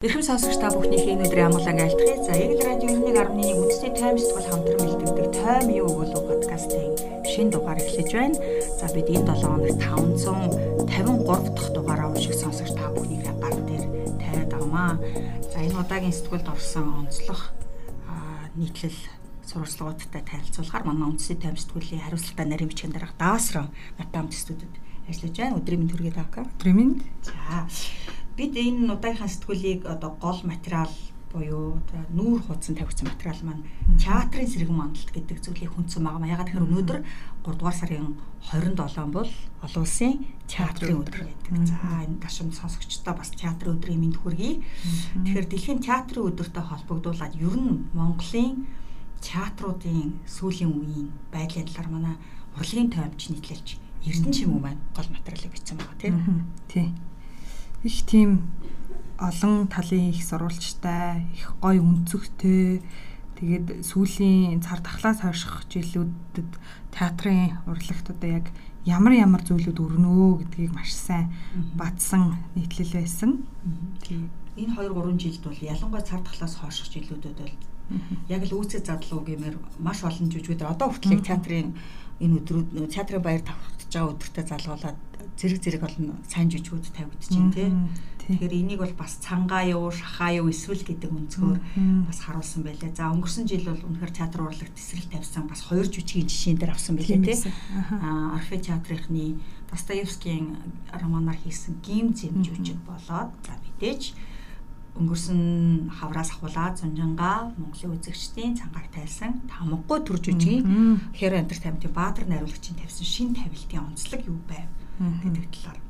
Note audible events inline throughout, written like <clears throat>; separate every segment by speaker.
Speaker 1: Эрхэм сонсогч та бүхнийхээ өнөөдрийн амгалан айлтгая. За яг л радио 91.1 үндэсний тайм сэтгүүл хамтран бэлтгэдэг тайм юу өгүүлүү подкастын шинэ дугаар эхлэж байна. За бид энэ 7 хоног 553 дахь дугаараа уушиг сонсогч та бүхнийхээ гар дээр тавиад авмаа. За энэ удаагийн сэтгүүлд орсон онцлог нийтлэл сурвалжлагуудтай танилцуулахаар манай үндэсний тайм сэтгүүлийн хариуцлагатай нарийн бичгийн дарга Давасроо Натам төстүүдэд ажиллаж байна. Өдрийн мэнд хүргээд авка.
Speaker 2: Өдрийн мэнд.
Speaker 1: За бид энэ удаагийнхаа сэтгүүлийг одоо гол материал буюу одоо нүүр хуудсан тавигдсан материал маань театрын сэргэн мандалт гэдэг зүйлийг хүндсэн байгаа. Ягаад гэхээр өнөөдөр 3 дугаар сарын 27 бол олон улсын театрын өдөр гэдэг. За энэ гашуун сонсогчдоо бас театрын өдрийн мэнд хүргэе. Тэгэхээр дэлхийн театрын өдөртэй холбогдуулаад ер нь Монголын театруудын сүүлийн үеийн байдлын талаар манай урлагийн тоймч нийтлэлч Эрдэнэ чимүү маань гол материалыг бичсэн байгаа тийм.
Speaker 2: Тий их тийм олон талын их сурвалжтай, их гой өнцөгтэй. Тэгээд сүүлийн цар тахлаас хойших жилүүдэд театрын урлагт одоо яг ямар ямар зүйлүүд өрнөө гэдгийг маш сайн батсан нийтлэл байсан.
Speaker 1: Энэ 2 3 жилд бол ялангуяа цар тахлаас хойших жилүүдэд бол яг л үүсэж задлуу гэмээр маш олон жүжигүүд. Одоо хүртэл театрын энэ өдрүүд театрын баяр тавхтж байгаа өдөртөө залгуулад зэрэг зэрэг олон сайн жүжигүүд тавигдаж байна тий. Тэгэхээр энийг бол бас цангаа юу, шахаа юу эсвэл гэдэг өнцгөр бас харуулсан байлаа. За өнгөрсөн жил бол үнэхээр театр урлагт тесрэл тавьсан бас хоёр жүжигийн жишээн дээр авсан байлаа тий. Аа Орфей театрынхны Достоевскийн романаар хийсэн гим зэм жүжиг болоод за мэдээж өнгөрсөн хавраас ахуулаад Зунжанга Монголын үзэгчдийн цангаар тайлсан тамгагүй төр жүжигийн Хэр Entertainment-ийн Баатар найруулагчийн тавьсан шин тавилтын онцлог юу байв гэдэг талаар.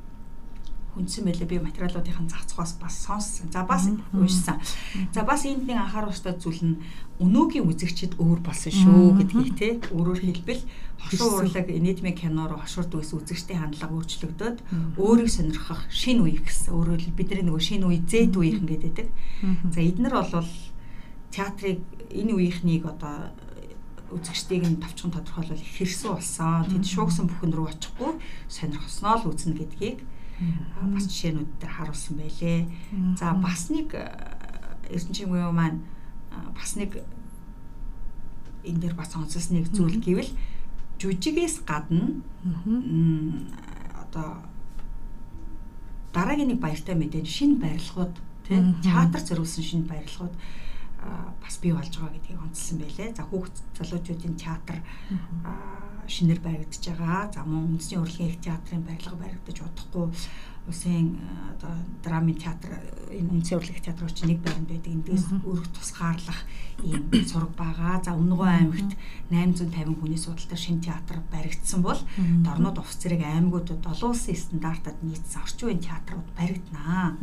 Speaker 1: Хүндсэн байлээ. Би материалуудын зохиос бас сонссон. За бас уншсан. За бас энд нэг анхааруултай зүйл нь өнөөгийн үзэгчид өөр болсон шүү гэдгийг те. Өөрөөр хэлбэл хошуу урлаг нийтмийн кино руу хошуурд байсан үзэгчдийн хандлага өөрчлөгдөөд өөрийг сонирхох шин үе гэсэн. Өөрөөр хэлбэл бидний нөгөө шин үе зэт үеийнхэн гэдэг. За эднэр бол театрыг энэ үеийнхнийг одоо үзэгчдийг нь товчхон тодорхойлвол их хэрсэн болсон. Тэд шуугсан бүхэн рүү очихгүй сонирхосноо л үзнэ гэдгийг бас жишээнүүд дээр харуулсан байлээ. За бас нэг эрдэнчимгүй маань бас нэг энэ дээр бас онцлс нэг зүйл гэвэл жүжигээс гадна одоо дараагийн нэг баяртай мэдээ шинэ барилгууд тийм театр зориулсан шинэ барилгууд бас бий болж байгаа гэдгийг онцлсан байлээ. За хүүхд залуучуудын театр шинээр баригдаж байгаа. За мөн үндэсний урлагийн их театрын барилга баригдаж удахгүй улсын одоо драмын театр энэ үндэсний урлагийн театрч нэг байранд байдаг. Эндээс өрх тусгаарлах ийм сураг байгаа. За Өмнөгөө аймагт 850 хүний судалтай шинэ театр баригдсан бол дорнод увс зэрэг аймагуудад олон улсын стандартад нийцсэн орчин үеийн театрууд баригданаа.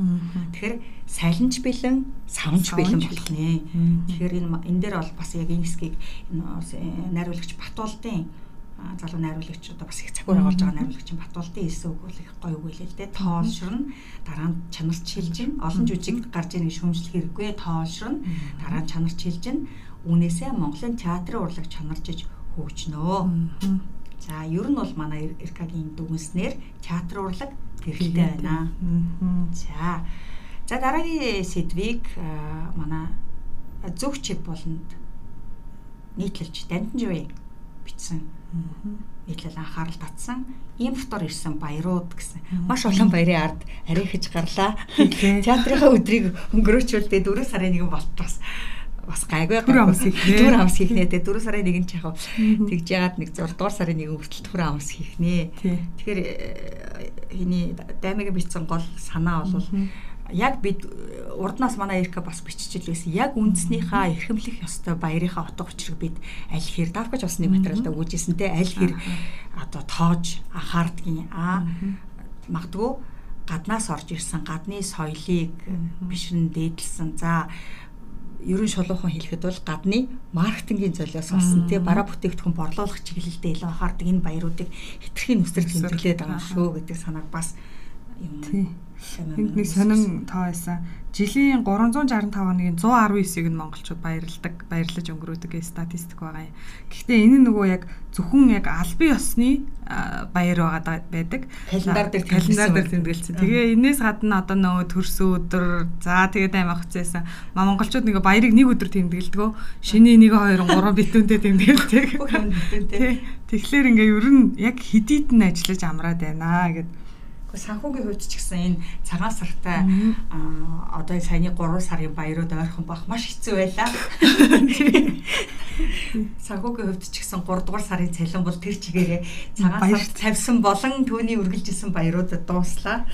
Speaker 1: Тэгэхээр салинж бэлэн, савнж бэлэн болох нэ. Тэгэхээр энэ энэ дээр бол бас яг энэ хэсгийг энэ найруулагч Батуулдын залуу найруулагч одоо бас их цахиур агуулж байгаа найруулагчийн Батуулдын хэлсэн үг бол их гоё үг хэлээ л дээ. Тоолшрон дараа нь чанарч хилжин олон жүжиг гарч ийн шүүмжлэх хэрэггүй. Тоолшрон дараа нь чанарч хилжин үүнээсээ Монголын театрын урлаг чанарчиж хөгжнөө. За ер нь бол манай Иркагийн дүгнснээр театр урлаг хэрэгтэй байна. За за дараагийн сэдвийг манай зөв чиг болонд нийтлэлж Дантанживын бичсэн нийтлэл анхаарал татсан. Импортоор ирсэн баярууд гэсэн. Маш олон баярын ард арихж гарлаа. Театрынхаа өдрийг өнгөрөөчүүлдээ 4 сарын нэгэн болт бас гайгүй
Speaker 2: түр амс хийхнэ.
Speaker 1: Түр амс хийхнэ. Тэгээ 4 сарын нэгэн ч яг тэгж яагаад нэг 6 дугаар сарын нэгэн хүртэл түр амс хийхнэ. Тэгэхээр хэний даймагийн бичсэн гол санаа бол яг бид урднаас манай Эрка бас биччихэл байсан. Яг үндснийхаа эрхэмлэх ёстой баярынхаа утга учирыг бид аль хэр давхаж бас нэг материалда өгүүлжсэн те. Аль хэр одоо тоож анхаардгийн аа магадгүй гаднаас орж ирсэн гадны соёлыг бишрэн дээдлсэн. За ерөн шулуухан хэлэхэд бол гадны маркетингийн золиос болсон тий бараа бүтээгдэхүүн борлуулах чиглэлдээ илүү анхаардаг энэ баяруудыг хэтэрхий нүсрэл тэмдэглээд байгаа шүү гэдэг санааг бас юм.
Speaker 2: Энд нэг сонин тоо байсан. Жилийн 365 хоногийн 119-ийг нь монголчууд баярладаг, баярлаж өнгөрөөдөг гэж статистик байгаа юм. Гэхдээ энэ нөгөө яг зөвхөн яг албан ёсны баяр байгаа байдаг.
Speaker 1: Календар дээр
Speaker 2: календар дээр тэмдэглэсэн. Тэгээ энээс гадна одоо нөгөө төрсөн өдөр за тэгээд аймаг хуцаасан. Монголчууд нэг баярыг нэг өдөр тэмдэглэдэг. Шиний 1 2 3 битүүнтэй тэмдэглэдэг. Тэгэхээр ингээ ер нь яг хидийд нь ажиллаж амраад байна гэдэг
Speaker 1: санхүүгийн хувьд ч гэсэн энэ цагаан сартай одоо саяны 3 сарын баярууд ойрхон байх маш хэцүү байлаа. <laughs> Санхүүгийн хувьд ч гэсэн 3 дугаар сарын цалин бол тэр чигээрээ цагаан сар тавьсан болон түүний үргэлжилсэн баяруудад дууслаа.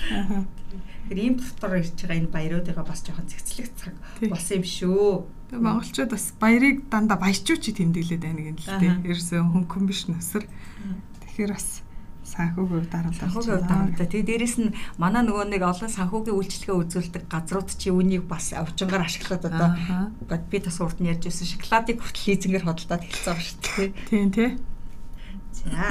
Speaker 1: Тэгэхээр ийм дотор ирж байгаа энэ баяруудыгаа бас жоохон цэгцлэг цаг болсон юм шүү.
Speaker 2: Монголчууд бас баярыг дандаа баячууч тэмдэглээд байна гэнэ л дээ. Ерөөсөө хөнгөн биш нүсэр. Тэгэхээр бас санхүүгийн хувьд харамсалтай.
Speaker 1: Санхүүгийн хувьд харамсалтай. Тэгээ дээрэс нь манай нөгөө нэг олон санхүүгийн үйлчлэгээ үзүүлдэг газрууд чи үүнийг бас овчингаар ашиглаад одоо би бас урд нь ярьж байсан шоколадыг хүртэл лизингээр хөдөлтаад хэлсэн байгаа шүү дээ.
Speaker 2: Тийм тий.
Speaker 1: За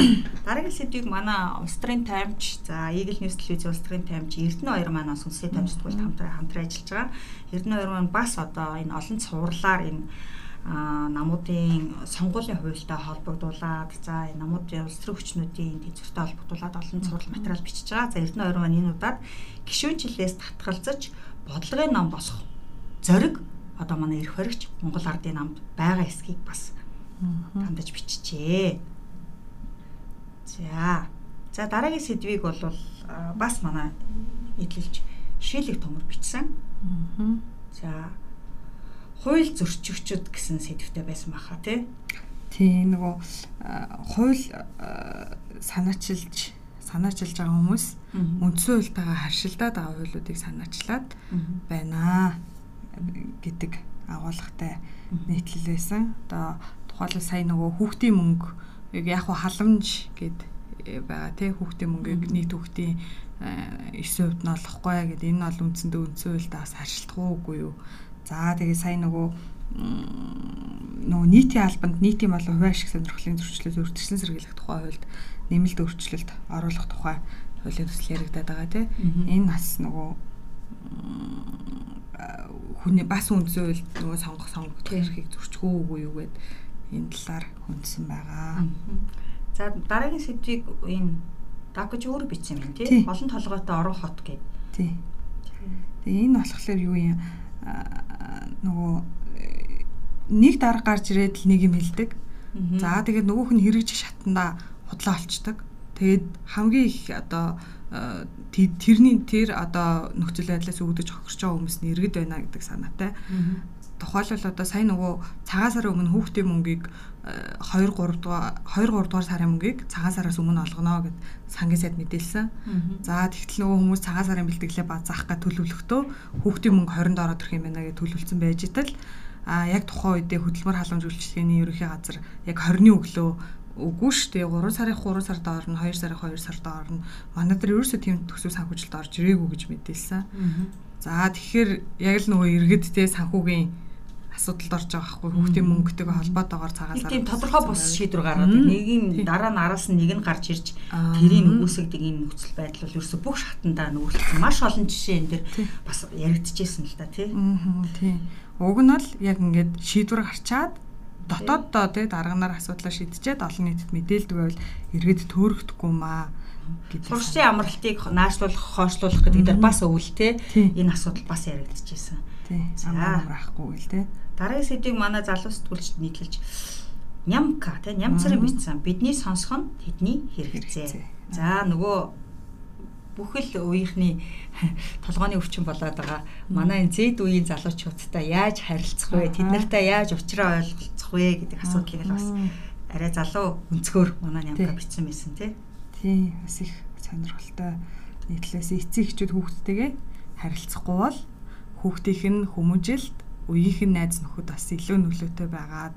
Speaker 1: дараагийн сэдвийг манай Устрын таймч за Eagle News телевиз Устрын таймч Эрдэнэ 2 маань сүнсээ таймчдгуулд хамтран хамтран ажиллаж байгаа. Эрдэнэ 2 маань бас одоо энэ олон цувралаар энэ намуудын сонгуулийн хуультай холбогдуулаад за намуудын улс төрийн хүчнүүдийн тэнцвэртэй холбогдуулаад олон цуврал материал бичиж байгаа. За Эрдэнэ 20 оны энэ удаад гишүүнчлээс татгалзаж бодлогын ном босох зориг одоо манай эрх хоригч Монгол ардын намд байгаа эсхийг бас тандаж биччихээ. За. За дараагийн сэдвийг бол бас манай эдлэлж шилэг томор бичсэн. За хууль зөрчигчд гэсэн сэдвтэй байсан баха тий.
Speaker 2: Тий нөгөө хууль санаачилж санаачилж байгаа хүмүүс үндсэн хуультайгаа харшилдаад байгаа хуулиудыг санаачлаад байна гэдэг агуулгатай нийтлэл байсан. Одоо тухайлбал сая нөгөө хүүхдийн мөнгө яг халамж гэд э, байгаа тий? Хүүхдийн мөнгийг нийт хүүхдийн 9% нь олохгүй гэд энэ бол үндсэндээ үндсэн хуультай бас харшилдах уугүй юу За тэгээ сая нөгөө нөгөө нийтийн албанд нийтийн болон хувийн ашиг сонирхлын зөрчлөлт үрдэгсэн сэргийлэх тухай хуульд нэмэлт өөрчлөлт оруулах тухай хуулийн төсөл яригадаад байгаа тийм. Энэ бас нөгөө хүний бас үндсэн хууль нөгөө сонгох сонгох эрхийг зөрчихөө үгүй юу гэд энэ талаар хүндсэн байгаа.
Speaker 1: За дараагийн сэдвийг энэ дакж өөр бичсэн юм тийм. Олон толгойтой орон хот гэдэг.
Speaker 2: Тийм. Тэгээ энэ болохоор юу юм? Нөгөө нэг дарга гарч ирээд л нэг юм хэлдэг. За тэгээд нөгөөх нь хэрэгжих шатанда худлаа олцдог. Тэгээд хамгийн их одоо тэрний тэр одоо нөхцөл байдлаас үүдэж хохирч байгаа хүмүүс нь иргэд байна гэдэг санаатай. Тухайлбал одоо сайн нөгөө цагаан сарын өмнө хүүхдийн мөнгийг 2 3 дугаар 2 3 дугаар сарын мөнгийг цагаан сараас өмнө олгоно гэд сангийн сайд мэдээлсэн. За тэгтэл нөгөө хүмүүс цагаан сарын бэлтгэлээ ба заах гэж төлөвлөхдөө хүүхдийн мөнгө 20-нд ороод ирэх юм байна гэж төлөвлөсөн байж итэл а яг тухайн үедээ хөдөлмөр халамж үйлчлэгээний ерөнхий газар яг 20-ны өглөө үгүй шүү дээ 3 сарын 3 сард орно 2 сарын 2 сард орно манай дээр ерөөсөө тийм төсөв санхүүжилт орж ирээгүй гэж мэдээлсэн. За тэгэхээр яг л нөгөө иргэдтэй санхүүгийн асуудалд орж байгаа байхгүй хүүхдийн мөнгөтэйгээ холбоотойгоор цагаас
Speaker 1: тийм тодорхой бус шийдвэр гаргаад нэг нь дараа нь араас нь нэг нь гарч ирж тэрийг үүсгдэг энэ нөхцөл байдал бол ерөөсө бүх шатандаа нүүрлсэн маш олон жишээ энэ дэр бас яригдчихсэн л да тий.
Speaker 2: тий. Уг нь бол яг ингээд шийдвэр гарчаад дотооддоо тий. дарганаар асуудлаа шийдчихэд олон нийтэд мэдээлдэг байвал иргэд төөрөгдөхгүй маа
Speaker 1: Сургуулийн амралтыг наашлуулах, хойшлуулах гэдэг дээр бас өвөл те энэ асуудал бас яригдчихсэн.
Speaker 2: Тий. Амар байхгүй л те.
Speaker 1: Дараагийн сэдвийг манай залуу сэтгүүлчд нийтлэлж нямка тий нямцрын бичсэн. Бидний сонсох нь тэдний хэрэгцээ. За нөгөө бүхэл үеийнхний <laughs> толгойн өвчин болоод байгаа манай энэ зэд үеийн залуучуудтай яаж харилцах вэ? Тэд нартай яаж уулзраа ойлголцох вэ гэдэг асуудлыг л бас арай залуу өнцгөр манай нямка бичсэн байсан тий.
Speaker 2: Тий бас их сонирхолтой нийтлээс эцэг эхчүүд хүүхдтэйгээ харилцахгүй бол хүүхдийнх нь хүмүүжилт үеийнх нь найз нөхөд бас илүү нөлөөтэй байгаад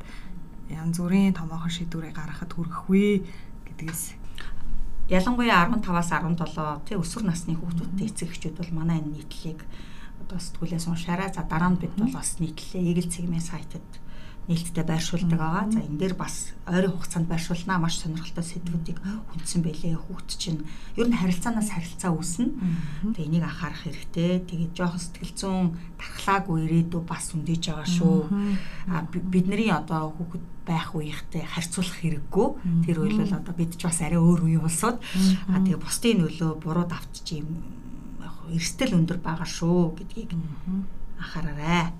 Speaker 2: янз бүрийн томоохон шийдвэрийг гаргахад хүргэхгүй гэдгээс
Speaker 1: ялангуяа 15-аас 17 тий өсвөр насны хүүхдүүдтэй эцэг эхчүүд бол манай энэ нийтлэлийг одоо сэтгүүлээс уншаарай. За дараа нь бид бол бас нийтлэлээ Eagle цэгмийн сайтад нээлттэй байршуулдаг байгаа. За энэ дээр бас ойрын хугацаанд байршуулнаа маш сонирхолтой сэдвүүдийг хүндсэн байлээ. Хүүхд чинь ер нь харилцаанаас харилцаа үүснэ. Тэгээ энийг анхаарах хэрэгтэй. Тэгээд жоохон сэтгэл зүйн тархлаагүй ирээдүй бас үндэж байгаа шүү. А бидний одоо хүүхэд байх үеийнхтэй харьцуулах хэрэггүй. Тэр үйл бол одоо бид ч бас арай өөр үеийн улсууд. А тэгээ бусдын нөлөө буруу давтж юм эрсдэл өндөр байгаа шүү гэдгийг анхаараарай.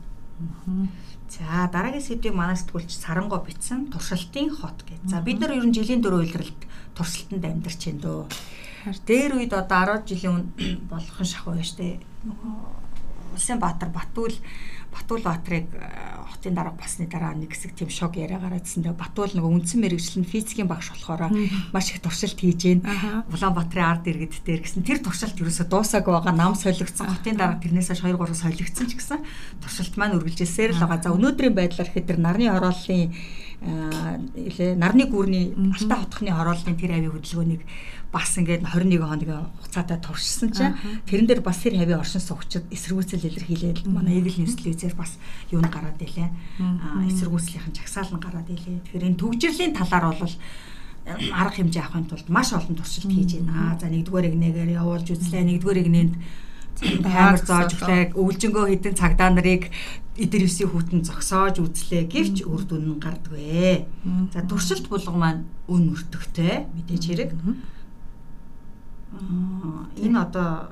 Speaker 1: За дараагийн сэдвийг манай сэтгүүлч Сарангоо бичсэн туршилтын хот гэж. За бид нар ер нь жилийн дөрөв үйлрэлт туршилтанд амьдарч байна дөө. Дээр үед одоо 10 жилийн <coughs> болгохон шахуу байна штэ. Улсын Баатар Батүл Батуул Баатрыг э, хотын дарга басны дараа нэг хэсэг тийм шок яриа гараадсэндээ Батуул нөгөө үндсэн мэрэгжил нь физикийн багш болохоор маш их туршилт хийж гин. Улаанбаатарын ард иргэд дээр гэсэн. Тэр туршилт ерөөсө дуусаагүй байгаа нам солигдсон. Хотын дарга тэрнээсээ 2 3 солигдсон ч гэсэн туршилт маань үргэлжилсээр л байгаа. За өнөөдрийн байдлаар ихэд тэр нарны орооллын э, нарны гүрний алтаа хотхны орооллын тэр авийн хөдөлгөөнийг бас ингээд 21 хоногийн хугацаатай туршсан чинь тэрэн дээр бас тэр хавийн оршин суугчид эсэргүүцэл илэрхийлээд манай News телевизээр бас юунд гараад илээ. Аа эсэргүүцлийнхэн жагсаал нь гараад илээ. Тэгэхээр энэ төгжрлийн талаар бол арга хэмжээ авахын тулд маш олон туршилт хийж байна. За нэгдүгээр игнэгээр явуулж үзлээ. Нэгдүгээр игнэнд амар зоож өглөө өвлжөнгөө хідэн цагдаа нарыг эдэрвсийн хүүтэн зогсоож үзлээ гэвч үр дүн нь гардгүй. За туршилт булга маань үн өртөгтэй. Мэдээж хэрэг. Энэ одоо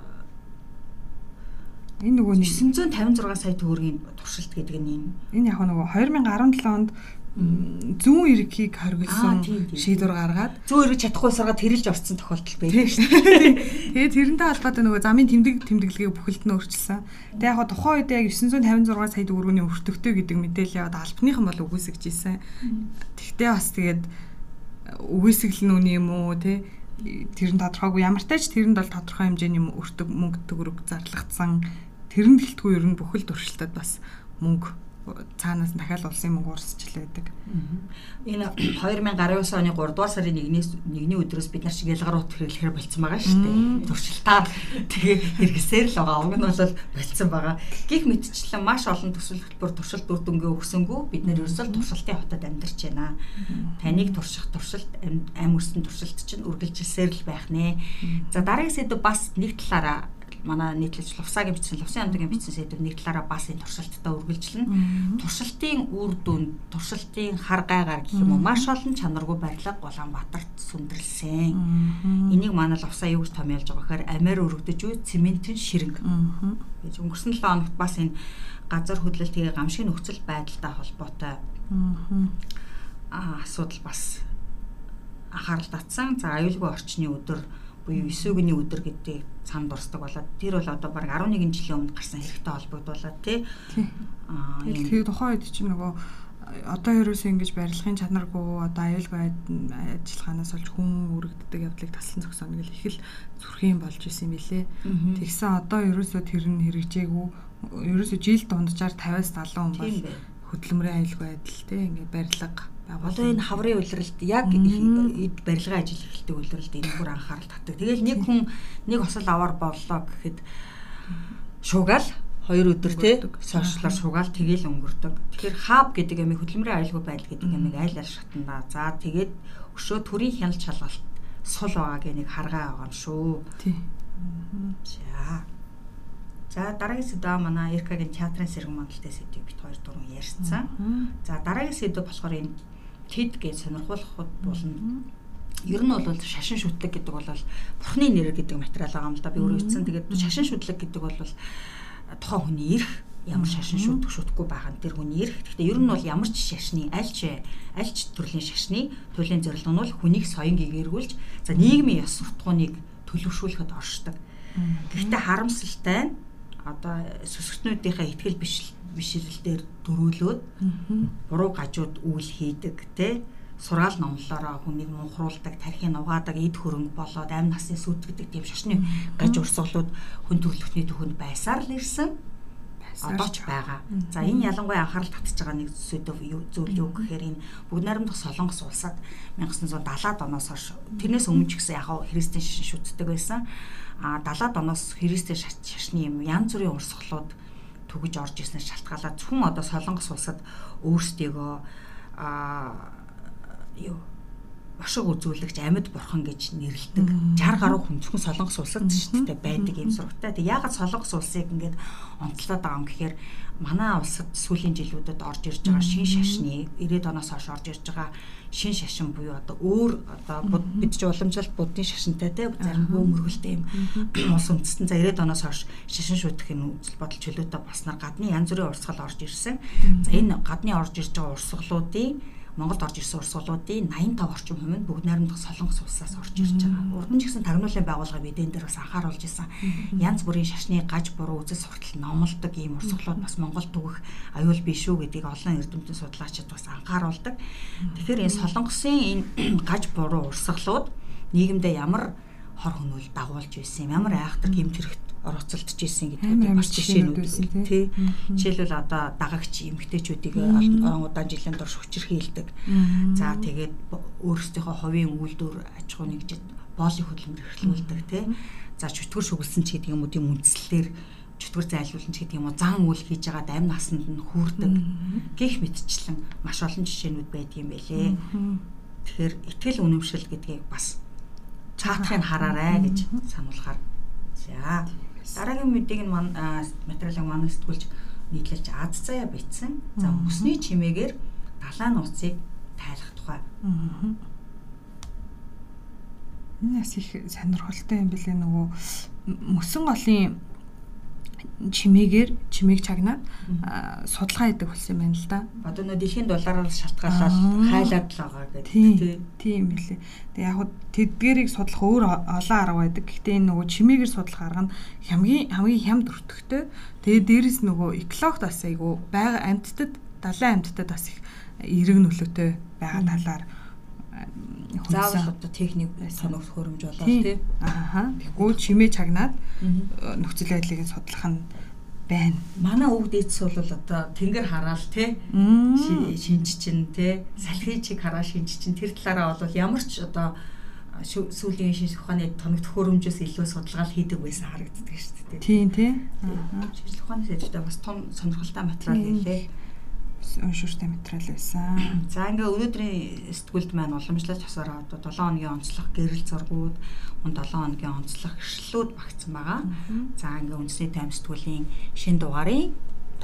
Speaker 1: энэ нөгөө 956 сая төгрөгийн туршилт гэдэг нь энэ.
Speaker 2: Энэ яг нөгөө 2017 онд зүүн эргийг хоригдсон шийдвэр гаргаад
Speaker 1: зүүн эрэг чадахгүй саргаад тэрэлж орсон тохиолдол байдаг шүү дээ.
Speaker 2: Тэгээд тэрнтэй холбоотой нөгөө замын тэмдэг тэмдэглэгийг бүхэлд нь өөрчилсөн. Тэгээд яг тухайн үед яг 956 сая төгрөгийн өртөгтэй гэдэг мэдээлэл яваад албаныхан бол үгүйсгэж ийсэн. Тэгтээ бас тэгээд үгүйсгэл нь үний юм уу те тэр нь тодорхойгүй ямар ч тач тэрэнд бол тодорхой хэмжээний өртөг мөнгө төгрөг зарлагдсан тэрэн гэлтгүй ер нь бүхэл туршилтад бас мөнгө цаанаас дахиад улсын мөнгө урсчил байдаг.
Speaker 1: Энэ 2019 оны 3 дугаар сарын 1-ээс 1-ний өдрөөс бид нар шиг ялгарууд хэрэглэхээр болцсон байгаа шүү дээ. Туршилтаар тэгээ хэрэгсээр л байгаа. Уг нь бол болцсон байгаа. Гэх мэтчлэн маш олон төсөл хөтөлбөр туршилт үр дүнгээ өгсөнгөө бид нар ерөөсөө туршилтын хотод амьдарч байна. Таныг турших туршилт ам өрсөн туршилт чинь үргэлжилсээр л байх нэ. За дараагийн сэдв бас нэг талаараа манай нийтлэлч Лувсагийн бичсэн Лувсын амдгийн бичсэн сэдв нэг талаараа бас энэ туршилттай үргэлжлэнэ. Туршилтын үр дүн, туршилтын хар гайгаар гэх юм уу? Маш олон чанаргүй барилга Улаанбаатарт сүндэрлсэн. Энийг манай Лувсаа юу гэж томьёолж байгаа гэхээр амиар өргөдөж үе цементийн ширэг гэж өнгөрсөн 7 хоногт бас энэ газар хөдлөлтийн гамшиг нөхцөл байдалтай холбоотой аа асуудал бас анхаарал татсан. За аюулгүй орчны өдөр буюу 9 өгийн өдөр гэдэг цанд дурсдаг болоод тэр бол одоо баг 11 жилийн өмнө гарсан хэрэгтэй холбогдуулаад тий.
Speaker 2: Аа тэгээд тухайн үед чинь нөгөө одоо ерөөсөө ингэж барилгын чанаргүй одоо аюулгүй ажиллагаанаас олж хүн үргэлддэг явдлыг таслан зогсооно гэл их л зүрхийн болж исэн билэ. Тэгсэн одоо ерөөсөө тэр нь хэрэгжээгүй ерөөсөө жил дунджаар 50-аас 70 хүн бол хөдөлмөрийн аюулгүй байдал тий ингээд барилга
Speaker 1: Одоо энэ хаврын улиралд яг эд барилгын ажил эхэлдэг улиралд энэ бүр анхаарал татдаг. Тэгэл нэг хүн нэг осол аваар боллоо гэхэд шуугаал хоёр өдөр те сошиалар шуугаал тэгэл өнгөрдөг. Тэгэхээр хаб гэдэг ямиг хөдөлмөрийн аюулгүй байдал гэдэг ямиг айл ал шатанда. За тэгээд өшөө төрийн хяналт шалгалт сул байгааг нэг харгаа байгаа юм шүү.
Speaker 2: Тий.
Speaker 1: За. За дараагийн сэдв манай Иркагийн театрын сэргэн мандалтай сэдвийг бит хоёр дуран ярьсан. За дараагийн сэдв болохоор энэ тэд гэж сонирхуулахуд болно. Ер нь бол шашин шүтлэг гэдэг бол бурхны нэр гэдэг материал байгаа юм л да. Би өөрөө хэлсэн. Тэгээд шашин шүтлэг гэдэг бол тухайн хүний эрх ямар шашин шүтэх шүтэхгүй байгаа нь тэр хүний эрх. Гэхдээ ер нь бол ямар ч шашны альч альч төрлийн шашны туйлын зорилго нь бол хүнийг соён гэгэргүүлж за нийгмийн ёс суртахууныг төлөвшүүлэхэд оршдог. Гэхдээ харамсалтай нь одоо сүсгтнүүдийнхээ ихтгэл биш бишрэлдээр дөрүүлээд буруу гажууд үйл хийдэг те сураал номлолоороо хүнийг мунхруулдаг, тархийг угаадаг, эд хөрөнгө болоод амь насны сүтгэдэг тийм шашны гаж урсгалууд хүн төрөлхтний төхөнд байсаар л ирсэн одоо ч байгаа. За энэ ялангуяа анхаарал татж байгаа нэг зүйл юу зүйл юу гэхээр энэ бүгд найрамдах Солонгос улсад 1970-аад оноос хойш тэрнээс өмнө ч гэсэн яг христийн шашин шүтдэг байсан. А 70-аад оноос христийн шашны юм янз бүрийн урсгалууд түгэж орж ирснээр шалтгаалаад зөвхөн одоо Солонгос улсад өөрсдийгөө аа юу бошиг үзүүлэгч амьд бурхан гэж нэрлэдэг. 60 гаруй хүн зөвхөн Солонгос улсад шүү дээ байдаг юм сургатай. Тэг ягаад Солонгос улсыг ингээд онцлоод байгаа юм гэхээр манай улсад сүүлийн жилүүдэд орж ирж байгаа шин шашны 90-ад оноос хойш орж ирж байгаа шин шашин буюу одоо өөр одоо бид ч уламжлалт буддын шашинтай те зарим бөөмөргөлтэй юм. Ус үндэстэн за 90-ад оноос хойш шашин шүтэх энэ үзэл бодол чөлөөтэй болсноор гадны янз бүрийн урсгал орж ирсэн. За энэ гадны орж ирж байгаа урсгалуудын Монголд орж ирсэн урсгалуудын 85 орчим хувь нь бүгд найрамдах Солонгос улсаас орж ирж байгаа. Урд нь ч гэсэн тагнуулын байгууллага мэдэн дээр бас анхааруулж исэн. Янз бүрийн шашны гаж буруу үзэл суртал номлодог ийм урсгалууд бас Монголд төгөх аюул биш үү гэдгийг олон эрдэмтэн судлаачид бас анхааруулдаг. Тэгэхээр энэ Солонгосын энэ <clears throat> гаж буруу урсгалууд нийгэмдээ ямар хор хөнөөл дагуулж байсан юм. Ямар айхтар гэмт хэрэгт орооцолдож исэн гэдгийг бас жишээнүүд байсан тий. Жишээлбэл одоо дагагч эмгтээчүүдийг орон удаан жилийн турш хүчирхийлдэг. За тэгээд өөрсдийнхөө хувийн үйлдвэр аж ахуй нэгжид боолын хөдөлмөр эрхлүүлдэг тий. За чөтгөр шүглсэн ч гэдэг юм уу тийм үндслэлээр чөтгөр зайлуулсан ч гэдэг юм уу зан үйл хийж байгаа амь насанд нь хүрдэг. Гэх мэтчлэн маш олон жишээнүүд байдгийн байлээ. Тэгэхээр итгэл үнэмшил гэдгийг бас цаатахыг хараарай гэж сануулахаар. За Дараагийн мэдийг нь материалыг манай сэтгүүлч нийтлэлж аз заяа бичсэн. За өсний чимээгээр далайн нууцыг тайлах тухай.
Speaker 2: Энэ бас их сонирхолтой юм билээ нөгөө мөсөн голын чимээгээр чимээг чагнаад судалгаа хийдэг болсон юм байна л да.
Speaker 1: Одоо нөө дэлхийн доллараар шалтгаалаад хайлаад л байгаа гэдэг
Speaker 2: тийм билээ. Тэгээ яг тэдгэрийг судлах өөр олон арга байдаг. Гэхдээ энэ нөгөө чимээгээр судлах арга нь хамгийн хамгийн хямд өртөгтэй. Тэгээ дээрэс нөгөө экологт бас айгу байга амьтдад далайн амьтдад бас их эерэг нөлөөтэй байгаа талаар
Speaker 1: заавал одоо техник соногс хөрөмж болоо тий.
Speaker 2: Ааха. Тэгвэл чимээ чагнаад нөхцөл байдлыг судлах нь байна.
Speaker 1: Манай өвд эдс бол одоо тэнгэр хараал тий. Шинж чин тий. Салхи чиг хараа шинж чин тэр талаараа бол ямар ч одоо сүүлийн шинж ухааны тоногт хөрөмжөөс илүү судалгаа хийдэг байсан харагддаг шүү дээ.
Speaker 2: Тийм тий.
Speaker 1: Шинж ухааны сэдвтэй бас том сонирхолтой материал хэлээ
Speaker 2: уншууртай материал байсан.
Speaker 1: За ингээ өнөөдрийн сэтгүүлд маань уламжлалт тасаар одоо 7 хоногийн онцлог гэрэл зургууд, 7 хоногийн онцлог эрхлэлүүд багцсан байгаа. За ингээ үндэсний тайм сэтгүүлийн шин дугаарын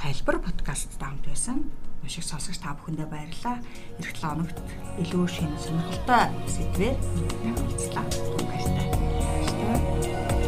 Speaker 1: тайлбар подкастт хамт байсан. Их сонсогч та бүхэндээ баярлалаа. Эх 7 хоногт илүү шинэ сонирхолтой сэдвээр уулзлаа. Баярлалаа.